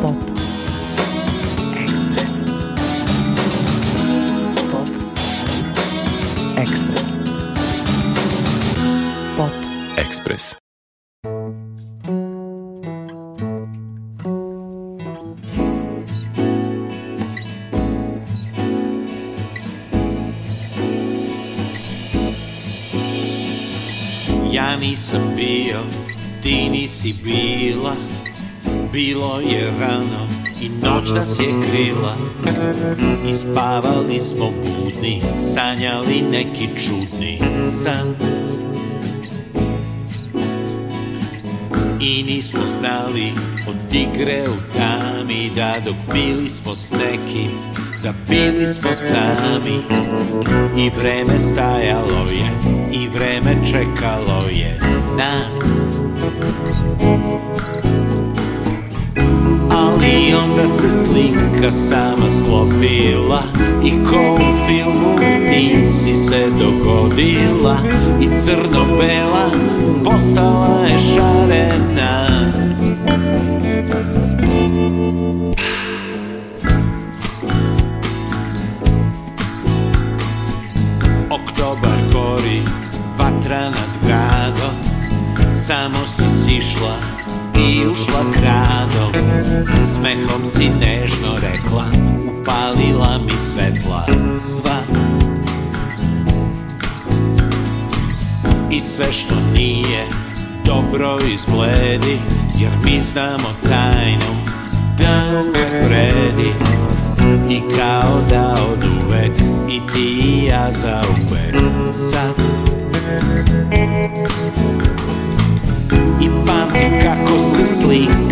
Pop. Express. Pop. Express. Pop. Express. Ja nisam bio, ti nisi bila bilo je rano i noć nas je krila I spavali smo budni, sanjali neki čudni san I nismo znali od igre u tami Da dok bili smo s nekim, da bili smo sami I vreme stajalo je, i vreme čekalo je nas ali onda se slika sama sklopila I ko u filmu ti si se dogodila I crno-bela postala je šarena Oktobar gori, vatra nad Samo si sišla ti ušla kradom Smehom si nežno rekla Upalila mi svetla sva I sve što nije dobro izbledi Jer mi znamo tajnu da me vredi I kao da od uvek i ti i ja za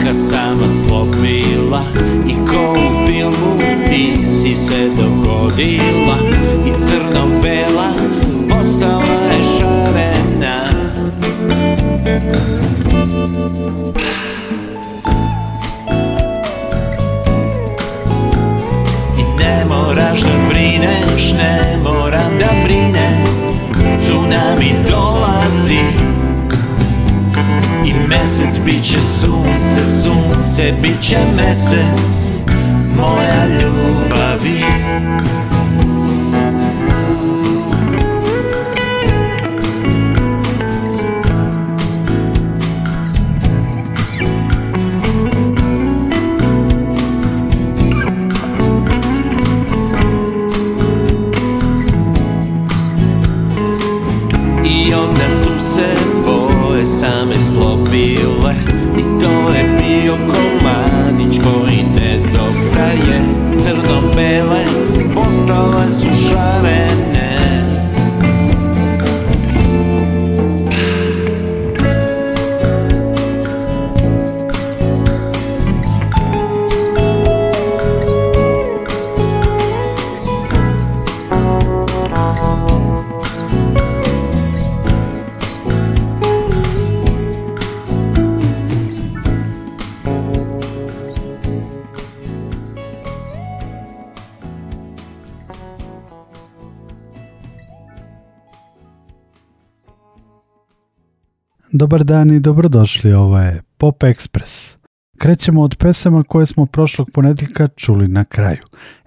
Neka sama sklopila I ko u filmu ti si se dogodila I crno-bela postala je šarena I ne moraš da brineš, ne moram da brinem Tsunami dolazi mesec, bit će sunce, sunce, bit će mesec, moja ljubavi. Dobar dan i dobrodošli, ovo je Pop Express. Krećemo od pesama koje smo prošlog ponedjeljka čuli na kraju.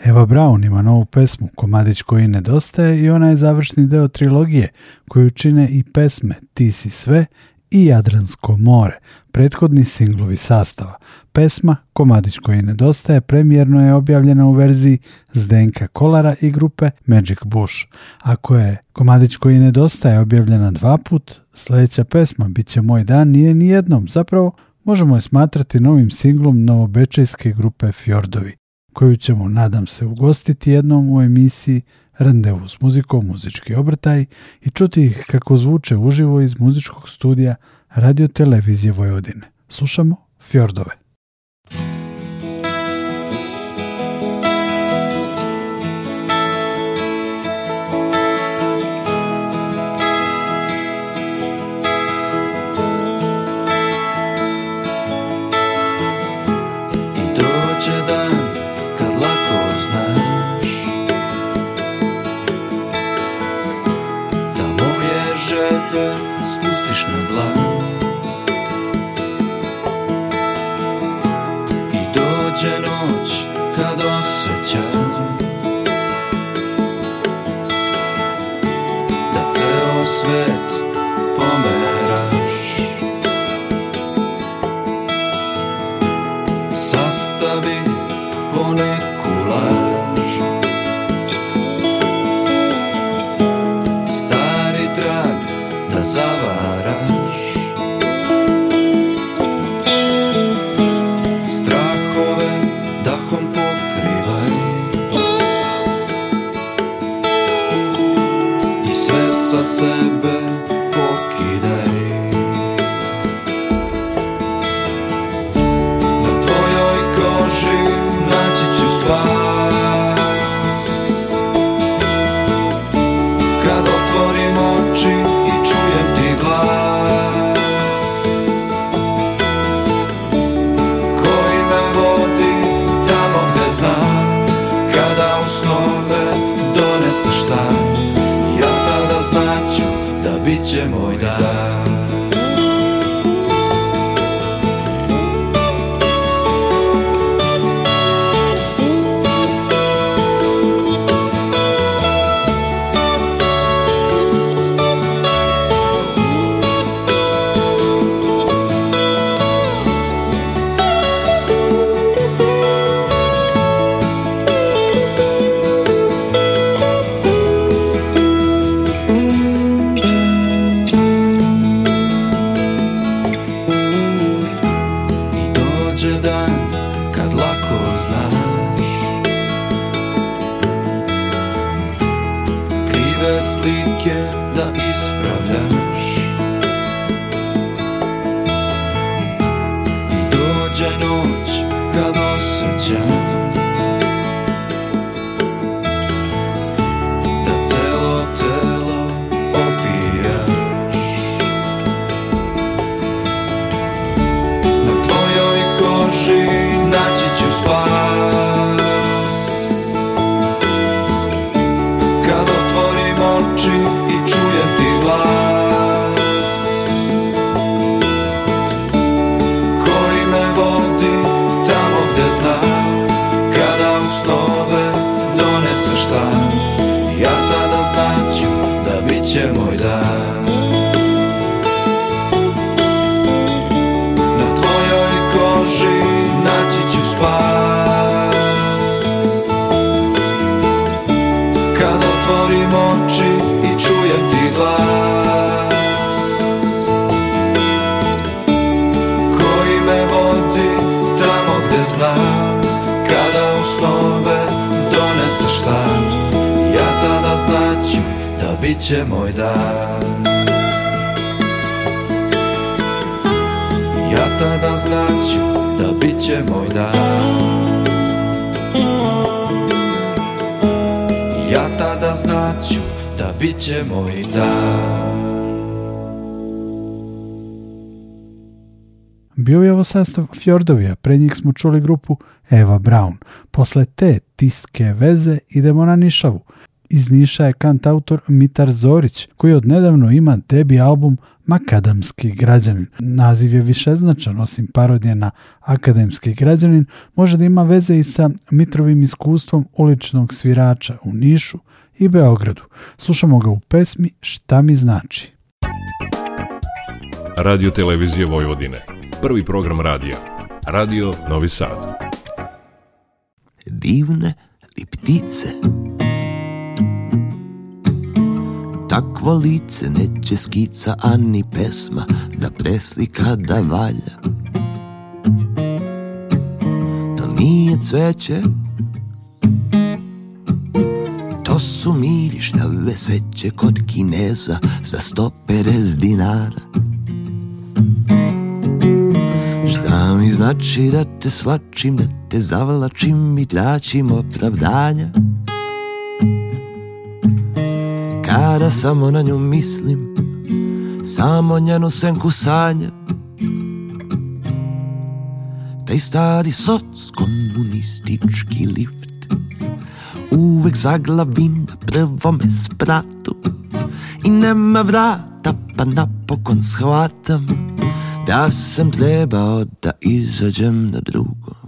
Eva Brown ima novu pesmu, komadić koji nedostaje i ona je završni deo trilogije koju čine i pesme Ti si sve i Jadransko more, prethodni singlovi sastava. Pesma Komadić koji nedostaje premjerno je objavljena u verziji Zdenka Kolara i grupe Magic Bush. Ako je Komadić koji nedostaje objavljena dva put, sljedeća pesma Biće moj dan nije ni jednom, zapravo možemo je smatrati novim singlom novobečajske grupe Fjordovi, koju ćemo, nadam se, ugostiti jednom u emisiji randevu s muzikom, muzički obrtaj i čuti ih kako zvuče uživo iz muzičkog studija Radio Televizije Vojvodine. Slušamo Fjordove. With. sastav Fjordovija, pred njih smo čuli grupu Eva Brown. Posle te tiske veze idemo na Nišavu. Iz Niša je kantautor Mitar Zorić, koji odnedavno ima debi album Makadamski građanin. Naziv je višeznačan, osim parodije na akademski građanin, može da ima veze i sa Mitrovim iskustvom uličnog svirača u Nišu i Beogradu. Slušamo ga u pesmi Šta mi znači. Radio Televizije Vojvodine Prvi program radija. Radio Novi Sad. Divne li ptice? Takvo lice neće skica, ani pesma, da preslika da valja. To nije cveće, to su mirišljave sveće kod kineza za 150 dinara. Šta mi znači da te slačim, da te zavlačim i opravdanja Kada samo na nju mislim, samo njenu senku sanja Taj stari komunistički lift Uvek zaglavim na prvome spratu I nema vrata pa napokon shvatam da sem trebao da izađem na drugo.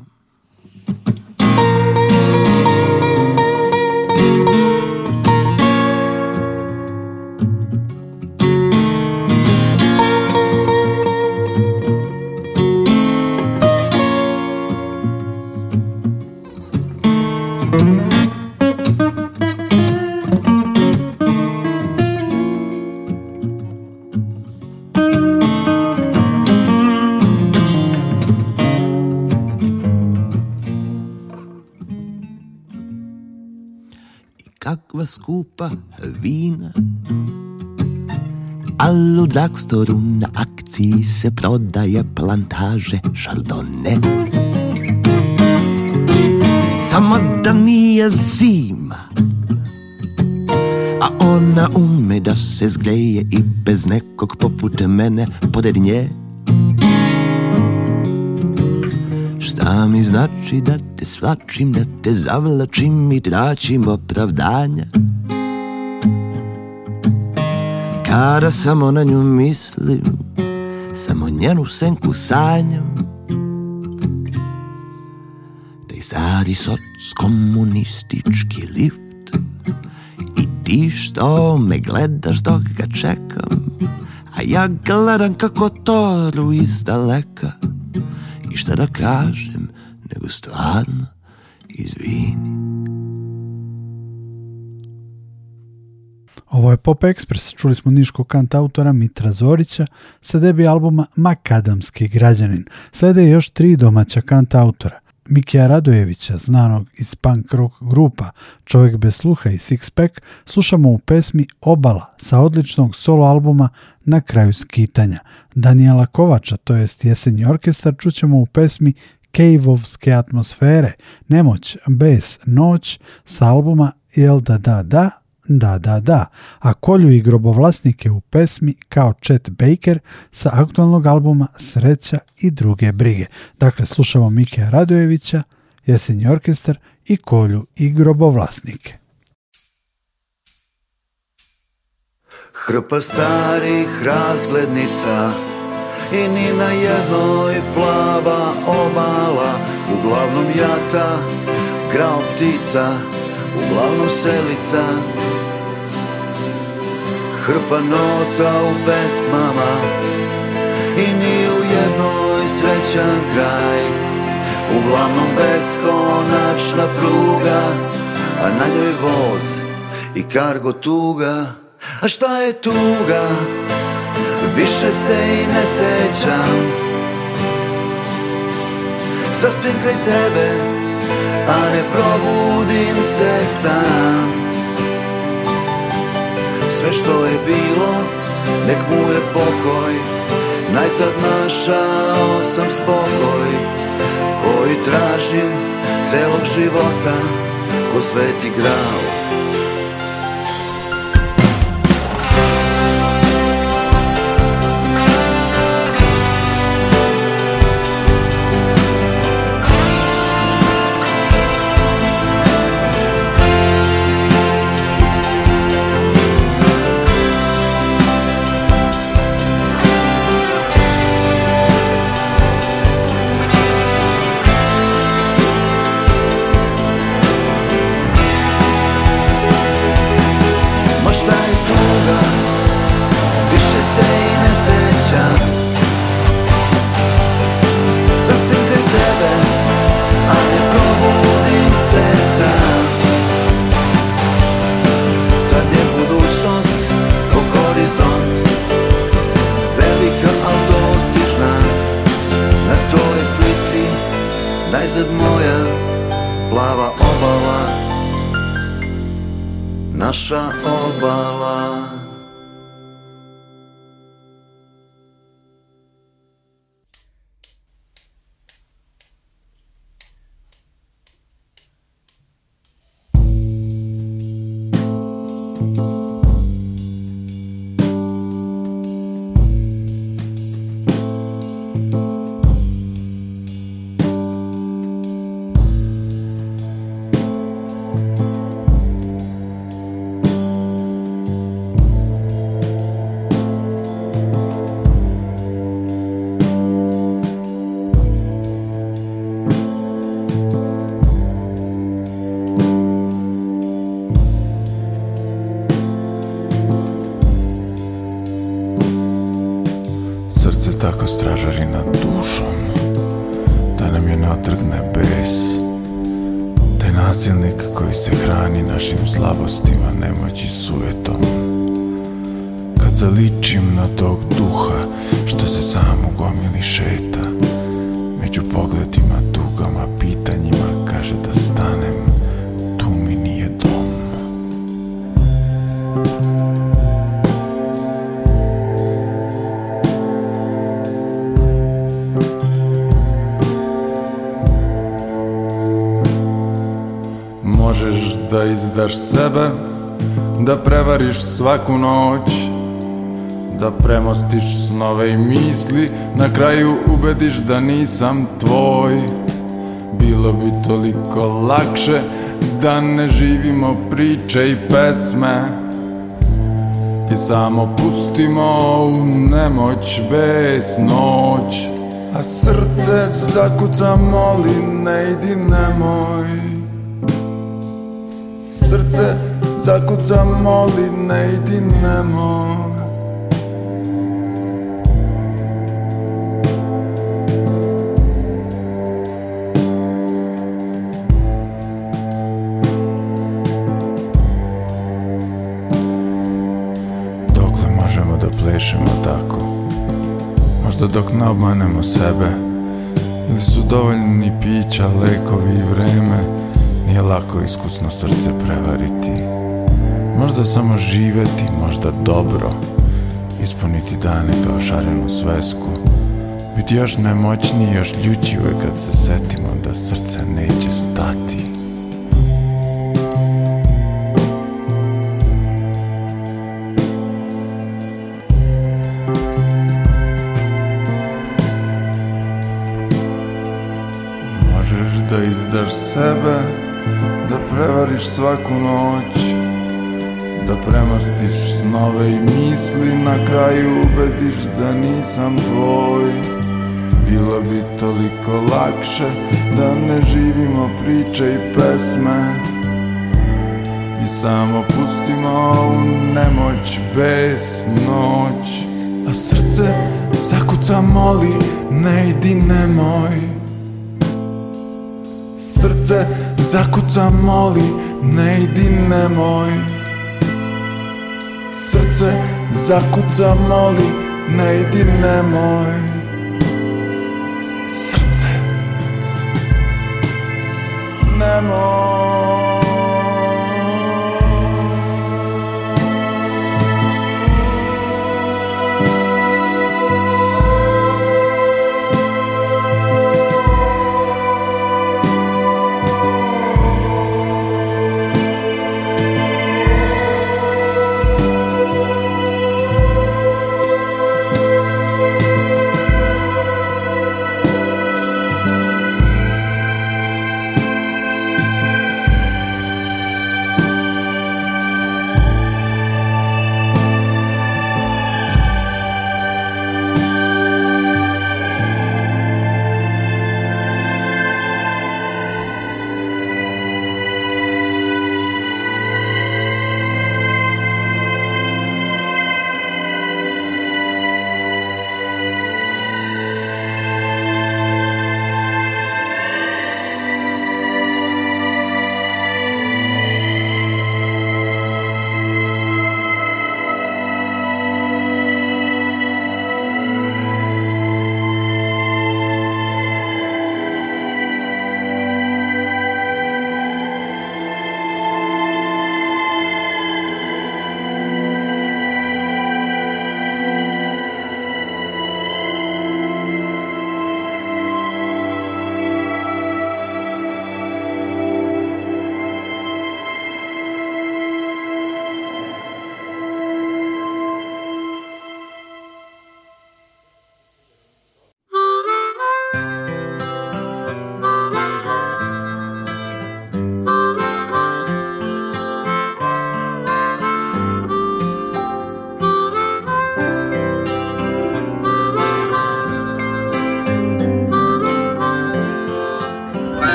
skupa vina Al u drugstoru na akciji se prodaje plantaže šardone Samo da nije zima A ona ume da se zgreje i bez nekog poput mene pored nje Šta mi znači da te svlačim, da te zavlačim i tračim opravdanja Kada samo na nju mislim, samo njenu senku sanjam Taj stari soc komunistički lift I ti što me gledaš dok ga čekam A ja gledam kako toru iz daleka i šta da kažem, nego stvarno izvini. Ovo je Pop Express, čuli smo Niško kant autora Mitra Zorića sa debi albuma Makadamski građanin. Slede još tri domaća kant autora – Mikija Radojevića, znanog iz punk rock grupa Čovjek bez sluha i Sixpack, slušamo u pesmi Obala sa odličnog solo albuma Na kraju skitanja. Danijela Kovača, to jest jesenji orkestar, čućemo u pesmi Kejvovske atmosfere, Nemoć bez noć sa albuma Jel da da da da, da, da, a kolju i grobovlasnike u pesmi kao Chet Baker sa aktualnog albuma Sreća i druge brige. Dakle, slušamo Mikeja Radojevića, Jesenji orkestar i kolju i grobovlasnike. Hrpa starih razglednica i ni na jednoj plava obala, uglavnom jata, grao ptica, uglavnom selica Hrpa nota u pesmama I ni u jednoj srećan kraj Uglavnom beskonačna pruga A na njoj voz i kargo tuga A šta je tuga? Više se i ne sećam Saspjen kraj tebe a ne probudim se sam Sve što je bilo, nek mu je pokoj Najzad našao sam spokoj Koji tražim celog života Ko sveti grau horizont Velika, al dostižna Na toj slici Najzad moja Plava obala Naša obala pitaš sebe Da prevariš svaku noć Da premostiš snove i misli Na kraju ubediš da nisam tvoj Bilo bi toliko lakše Da ne živimo priče i pesme I samo pustimo u nemoć bez noć a srce zakuca moli, ne idi nemoj серце за куца моліне йдінемо. Докли можемо доплишемо таку, Мож додокна обманемо себе, і в dovoljni pića ликові в Рими Nije lako iskusno srce prevariti Možda samo živeti, možda dobro Ispuniti dane kao šarenu svesku Biti još nemoćniji, još ljući kad se setimo Da srce neće stati Možeš da izdaš sebe svaku noć Da premastiš snove i misli Na kraju ubediš da nisam tvoj Bilo bi toliko lakše Da ne živimo priče i pesme I samo pustimo u nemoć bez noć A srce zakuca moli Ne idi nemoj srce zakuca moli Ne idi nemoj Srce zakuca moli Ne idi nemoj Srce Nemoj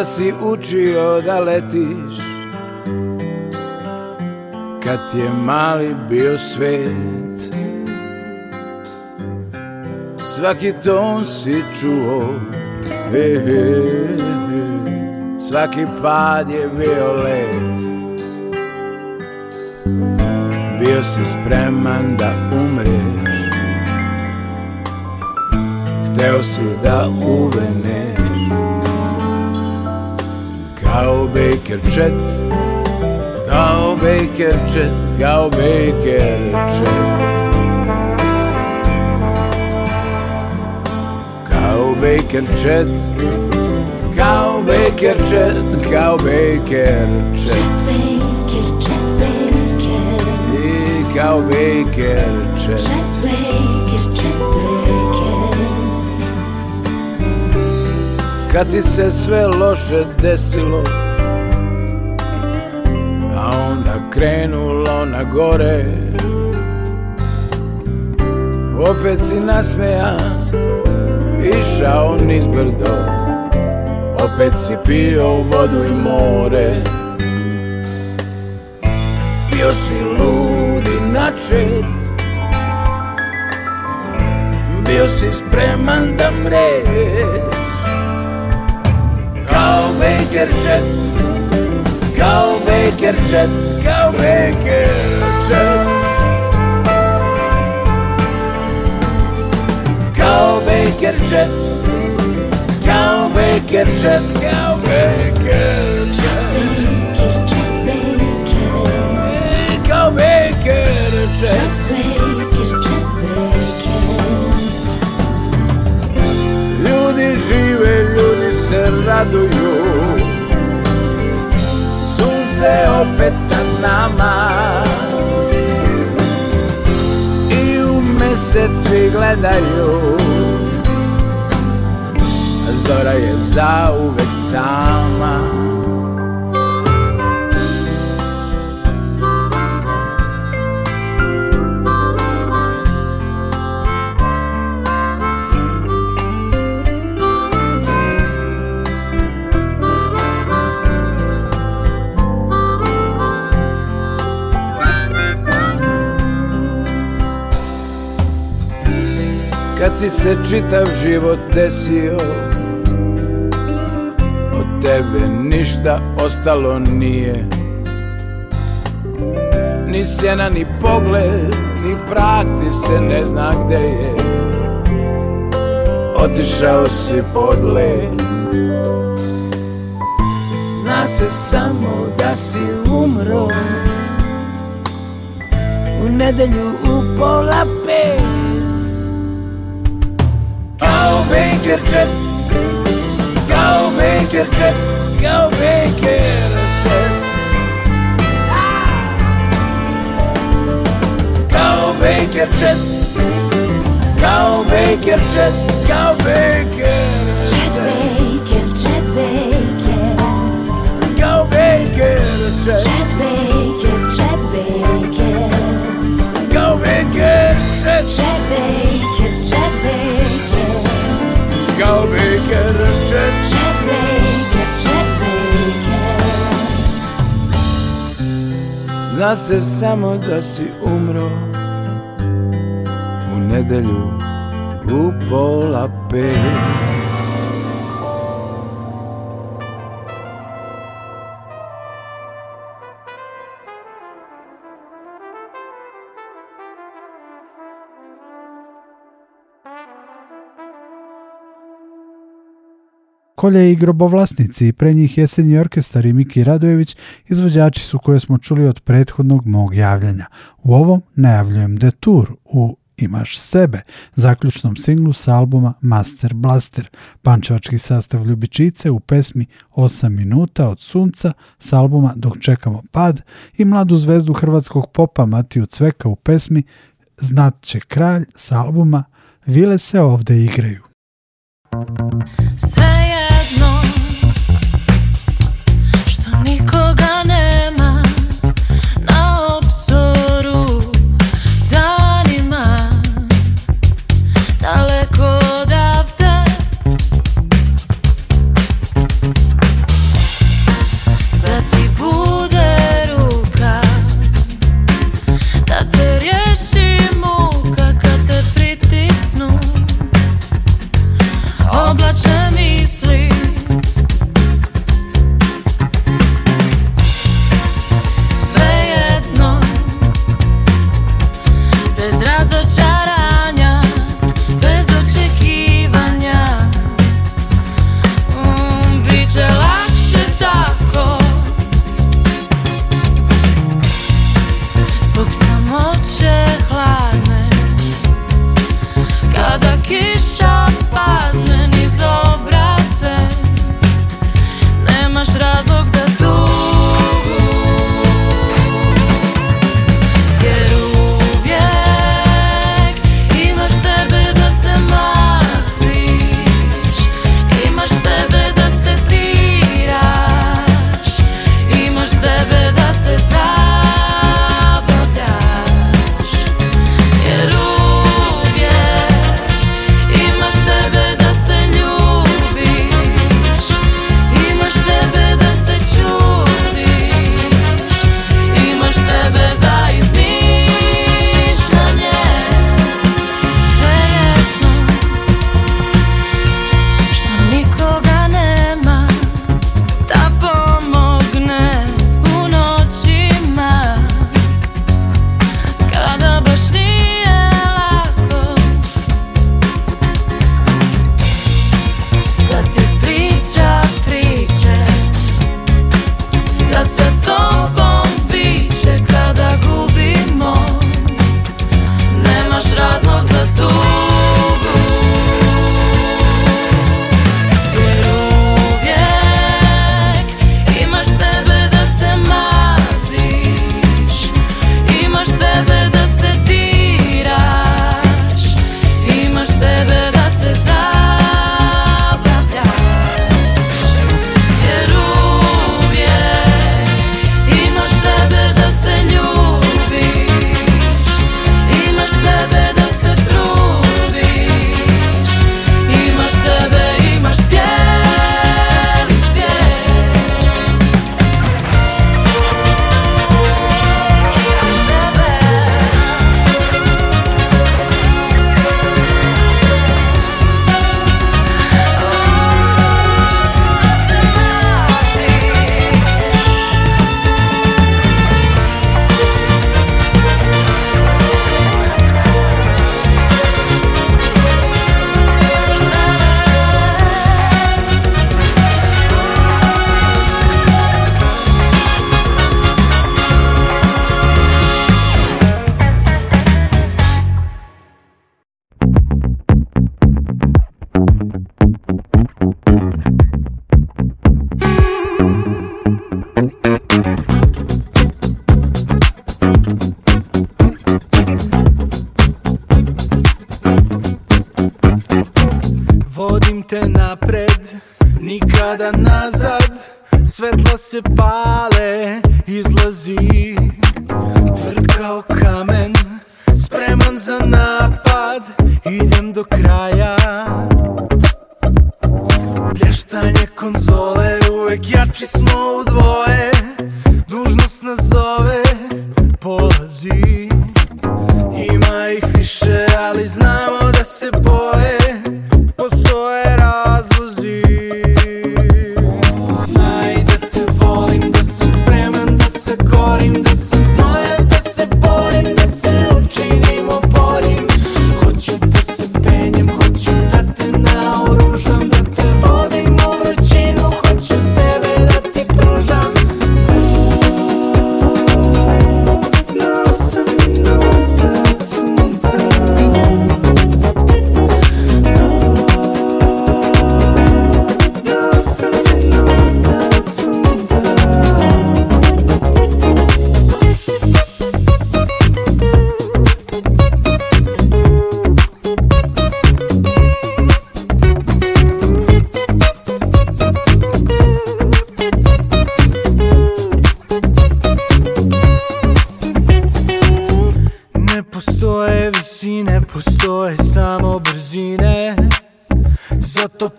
da si učio da letiš Kad je mali bio svet Svaki ton si čuo he, Svaki pad je bio let Bio si spreman da umreš Hteo si da uveneš Baker Cowbakerchet, Cow Baker Cowbakerchet, Cow Baker Cowbakerchet. Kad ti se sve loše desilo A onda krenulo na gore Opet si nasmeja Išao niz brdo Opet si pio vodu i more Bio si ludi načet bio si spreman da mreš Baker Jet Kao Baker Jet Kao Baker Jet Kao Baker Jet Kao Baker Jet Kao Baker Jet Kao Maker Jet Ljudi žive ljudi se raduju Sunce opet na nama I u mesec svi gledaju Zora je zauvek sama Kad ti se čitav život desio Od tebe ništa ostalo nije Ni sjena, ni pogled, ni prah ti se ne zna gde je Otišao si podle Zna se samo da si umro U nedelju u pola pet make your trip. Go make your trip. Go make your trip. Go make your trip. Go make your trip. Go make your trip. Make your trip. Make Go make trip. Trip trip. Make it. Go make Zna se samo da si umro U nedelju u pola pet Kolje i grobovlasnici, pre njih jesenji orkestar i Miki Radojević, izvođači su koje smo čuli od prethodnog mog javljanja. U ovom najavljujem detur u Imaš sebe, zaključnom singlu sa albuma Master Blaster, pančevački sastav Ljubičice u pesmi 8 minuta od sunca sa albuma Dok čekamo pad i mladu zvezdu hrvatskog popa Matiju Cveka u pesmi Znat će kralj sa albuma Vile se ovde igraju.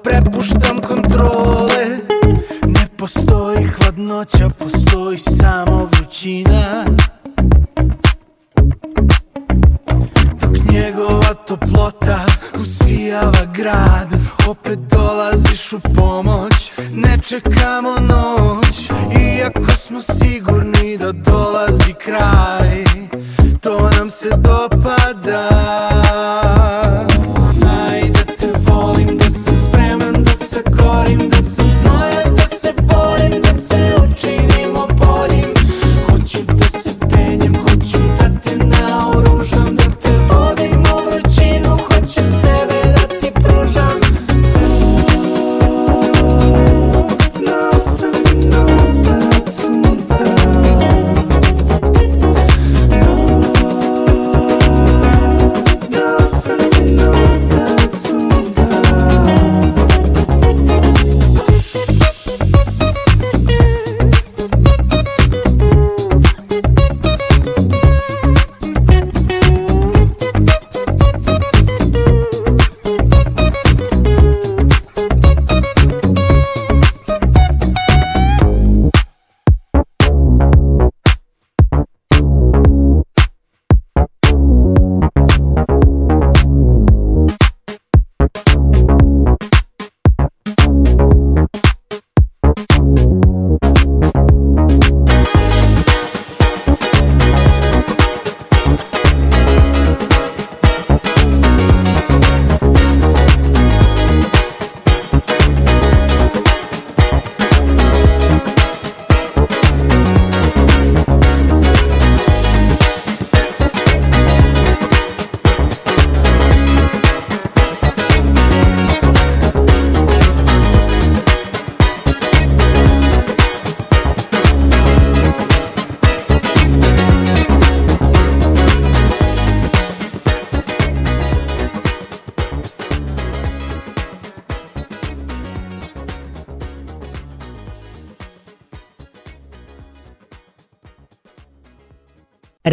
prepuštam kontrole Ne postoji hladnoća, postoji samo vrućina Dok njegova toplota usijava grad Opet dolaziš u pomoć, ne čekamo noć Iako smo sigurni da dolazi kraj To nam se dopada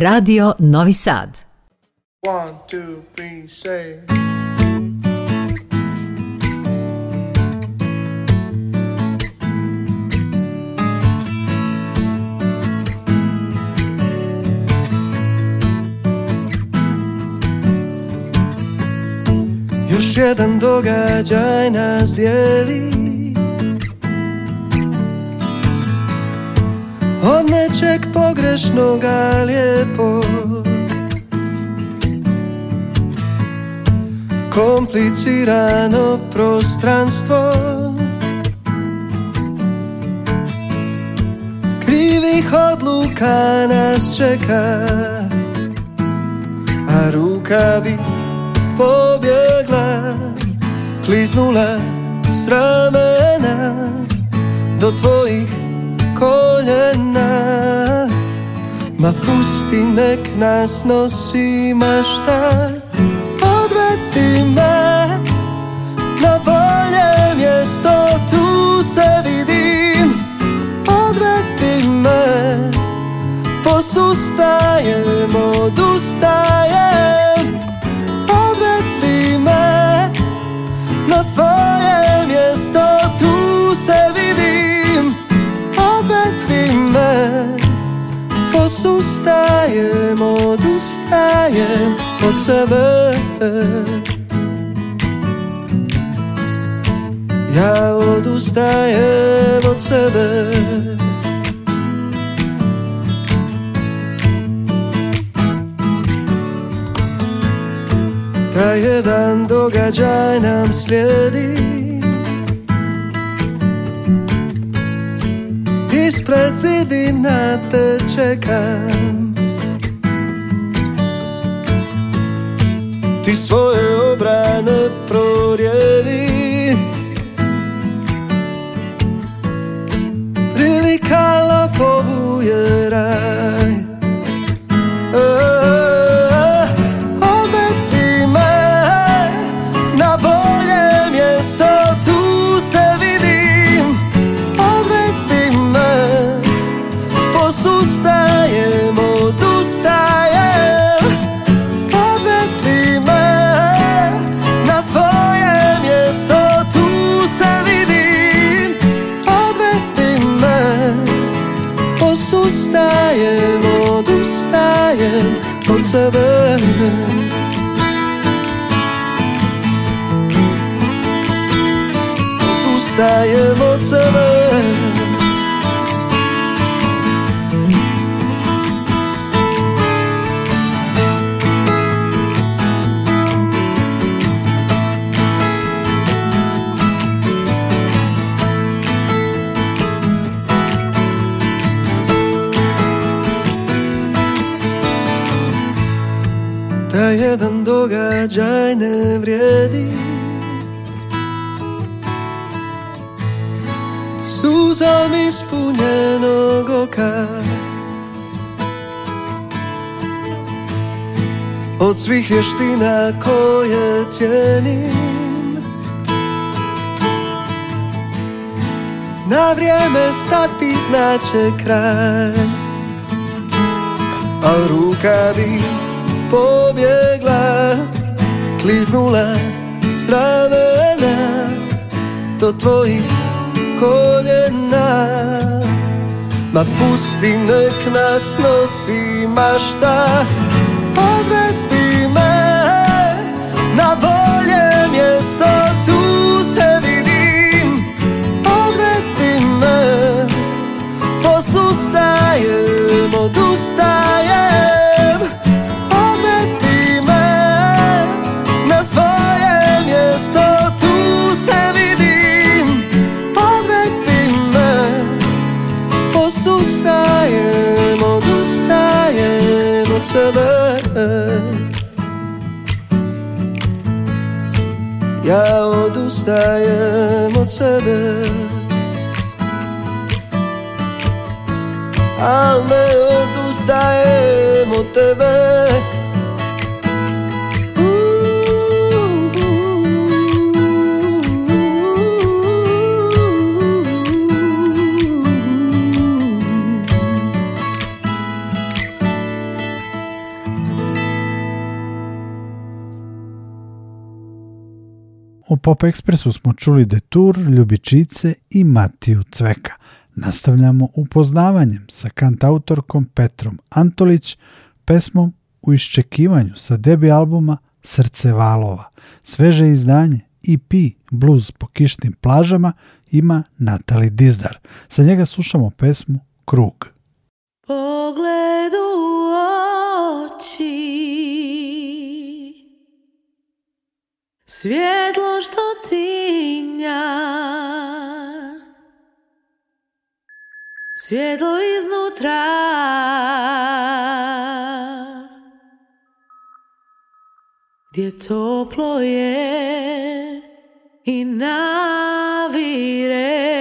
Radio Novi Sad. One, two, three, say. Još jedan događaj nas dijeli Od nečeg pogrešnoga lijepog Komplicirano prostranstvo Krivih odluka nas čeka A ruka bi pobjegla Kliznula s ramena Do tvojih koljena Ma pusti nek nas nosi mašta Odveti me na bolje mjesto Tu se vidim Odveti me Posustajem od odustajem, odustajem od sebe Ja odustajem od sebe Taj jedan događaj nam slijedi ispred zidina te čekam svoje obrane pro. kraj ne vrijedi Suzam ispunjenog oka Od svih vještina koje cijenim Na vrijeme stati znače kraj A ruka bi pobjegla Skliznule strávena do tvojich kolena Ma pusti, nek nas nosi mašta Odvedi me na bolje mjesto tu se vidim Odvedi me, posustajem, odustajem odstaję od siebie A my odustajemy od Tebe U Pop Ekspresu smo čuli Detur, Ljubičice i Matiju Cveka. Nastavljamo upoznavanjem sa kantautorkom Petrom Antolić, pesmom U iščekivanju sa debi albuma Srce Valova. Sveže izdanje EP Blues po kišnim plažama ima Natali Dizdar. Sa njega slušamo pesmu Krug. u oči Svjetlo što tinja Svjetlo iznutra Gdje toplo je I navire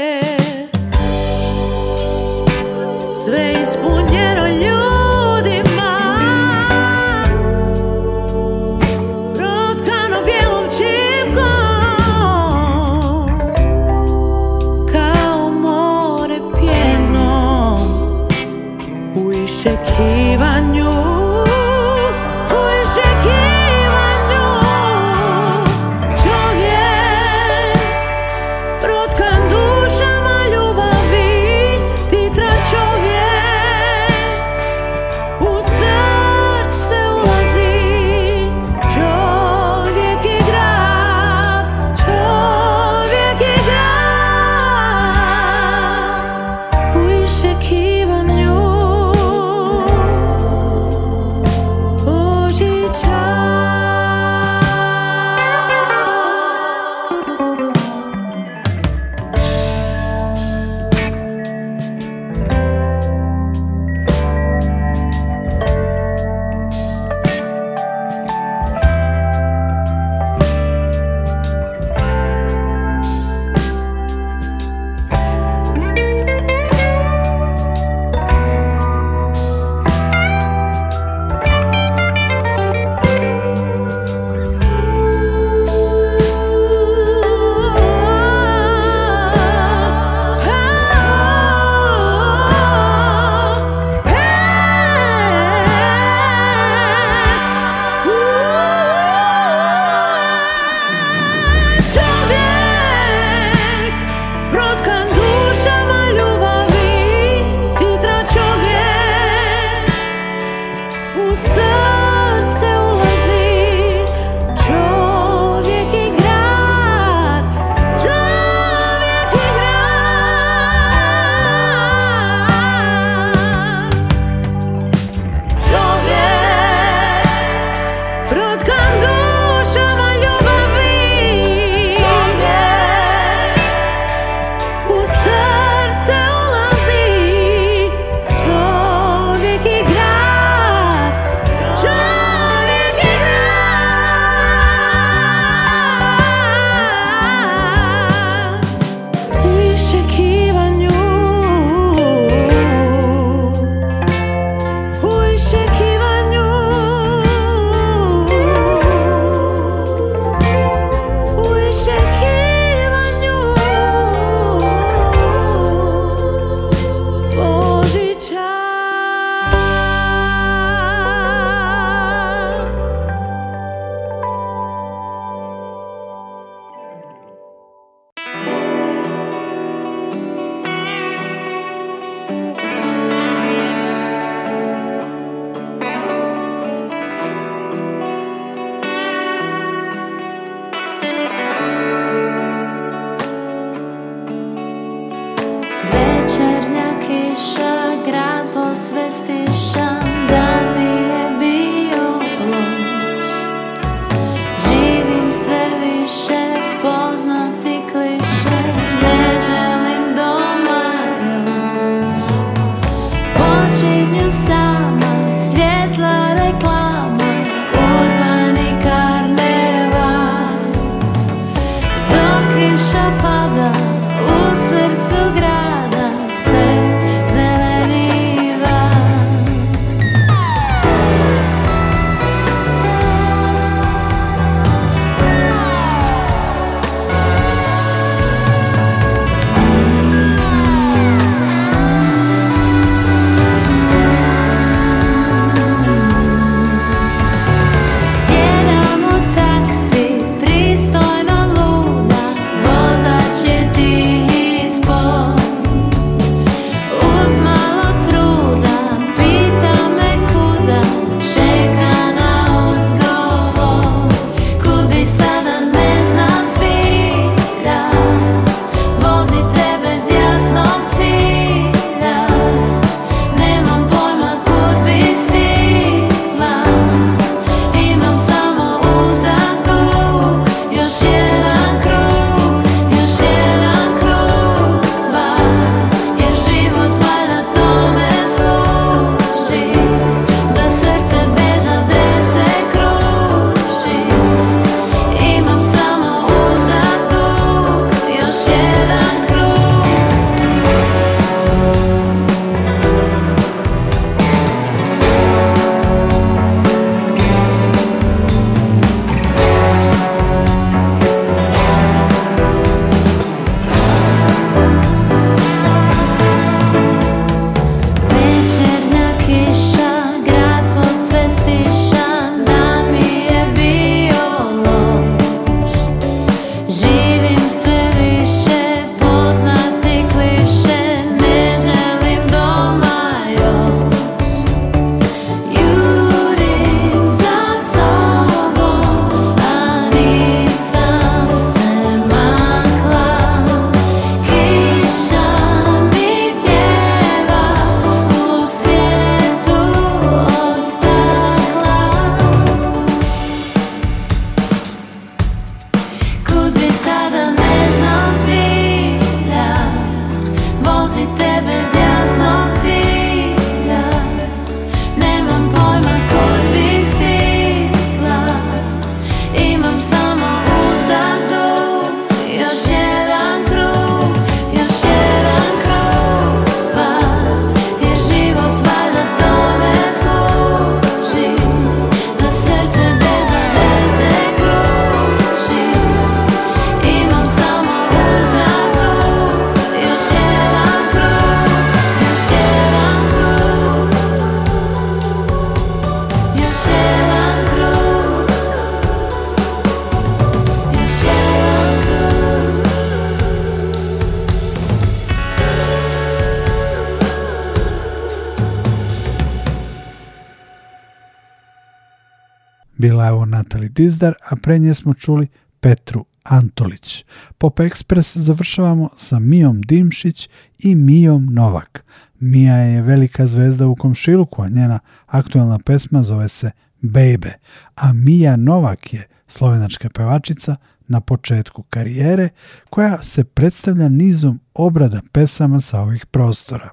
Dizdar, a pre nje smo čuli Petru Antolić. Pop Express završavamo sa Mijom Dimšić i Mijom Novak. Mija je velika zvezda u komšiluku, a njena aktualna pesma zove se Bebe. a Mija Novak je slovenačka pevačica na početku karijere koja se predstavlja nizom obrada pesama sa ovih prostora.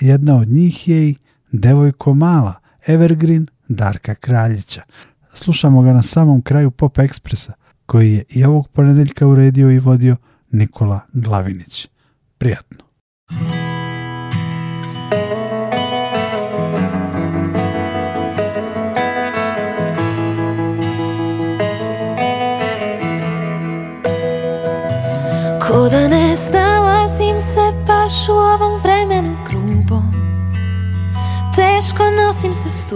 Jedna od njih je i Devojko mala, Evergreen Darka Kraljića slušamo ga na samom kraju Pop Ekspresa, koji je i ovog ponedeljka uredio i vodio Nikola Glavinić. Prijatno! Ko da ne snalazim se baš u ovom vremenu Teško nosim se s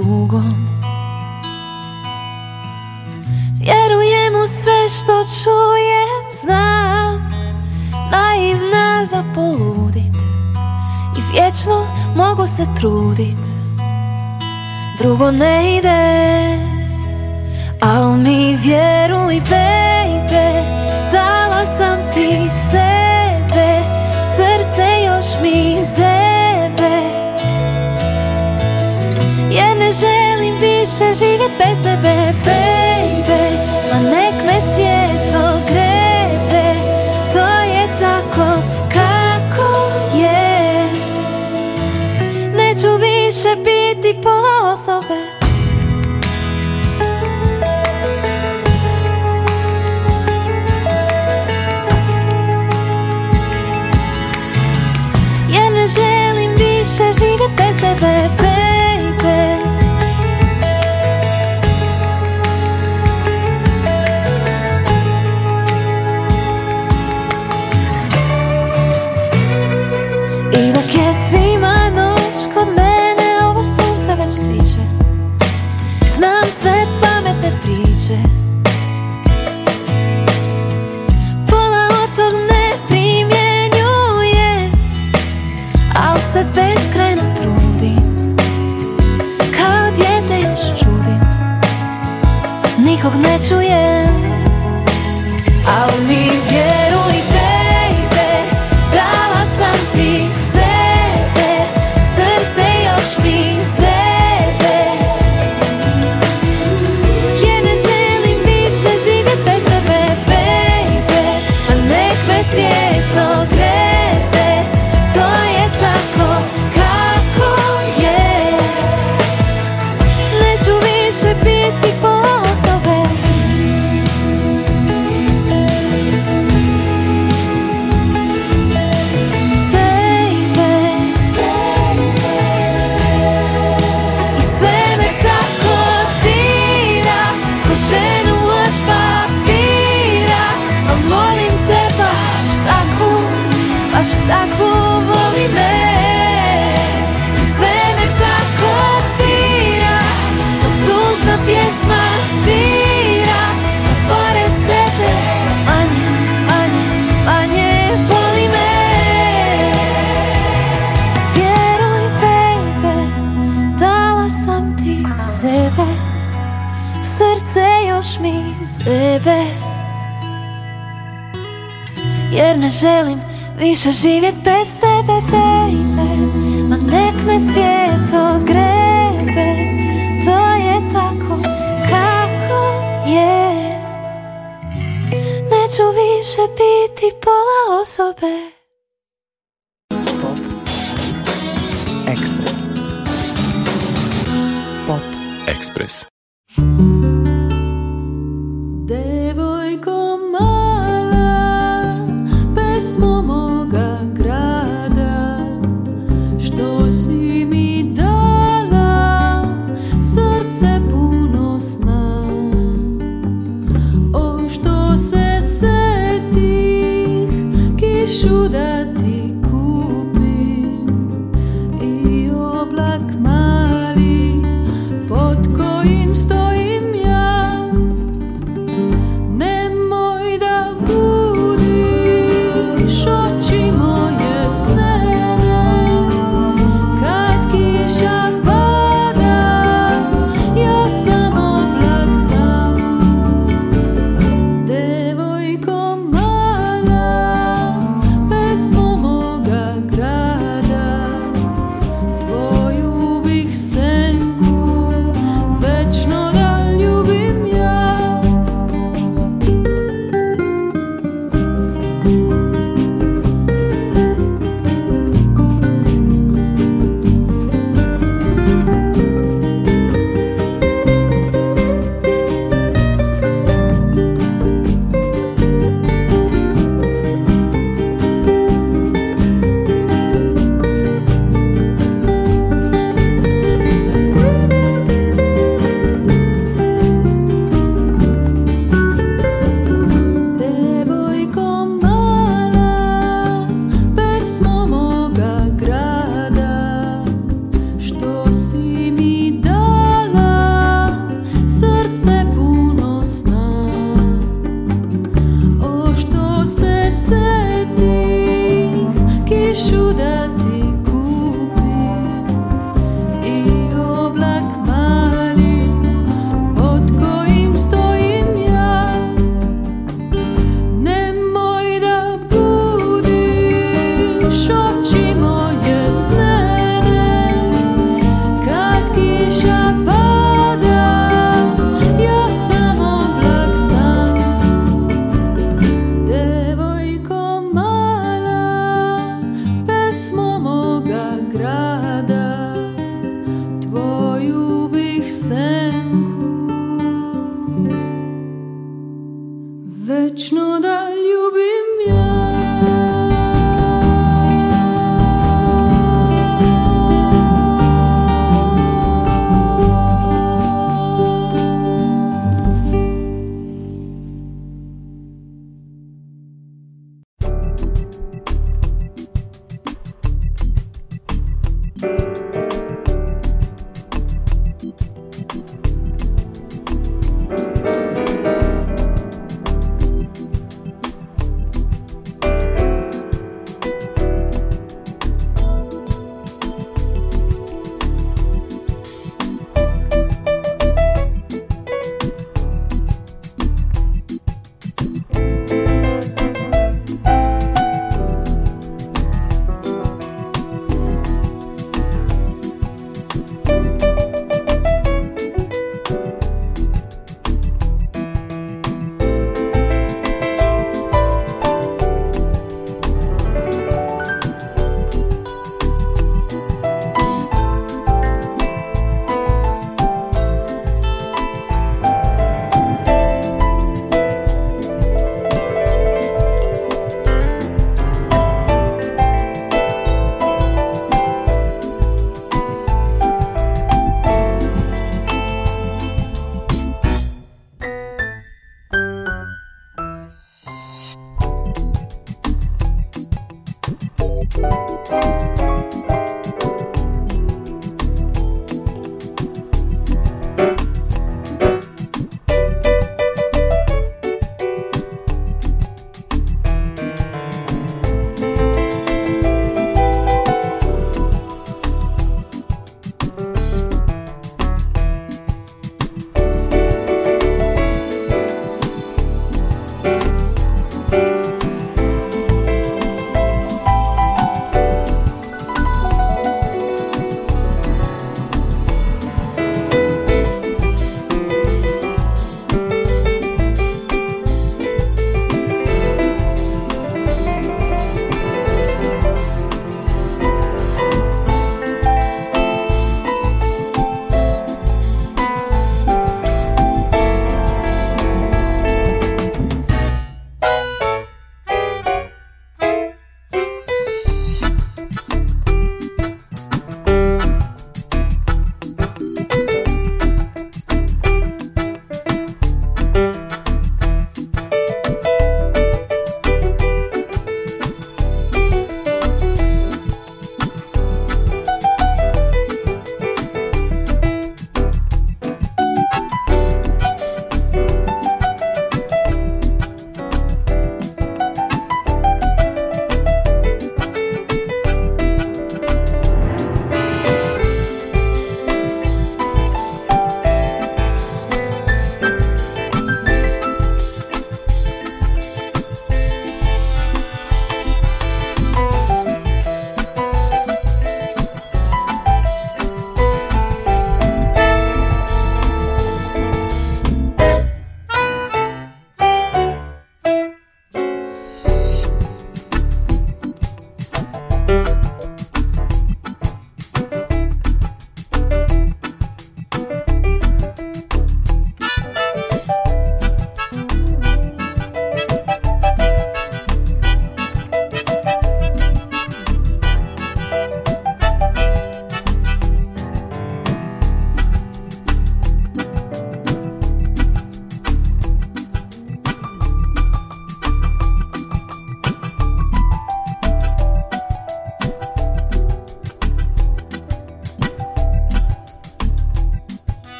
se trudit Drugo ne ide Al mi vjeruj baby Dala sam ti sebe Srce još mi zebe jer ne želim više živjet bez tebe baby 来出演。želim više živjet bez tebe, baby Ma nek me svijet ogrebe To je tako kako je Neću više biti pola osobe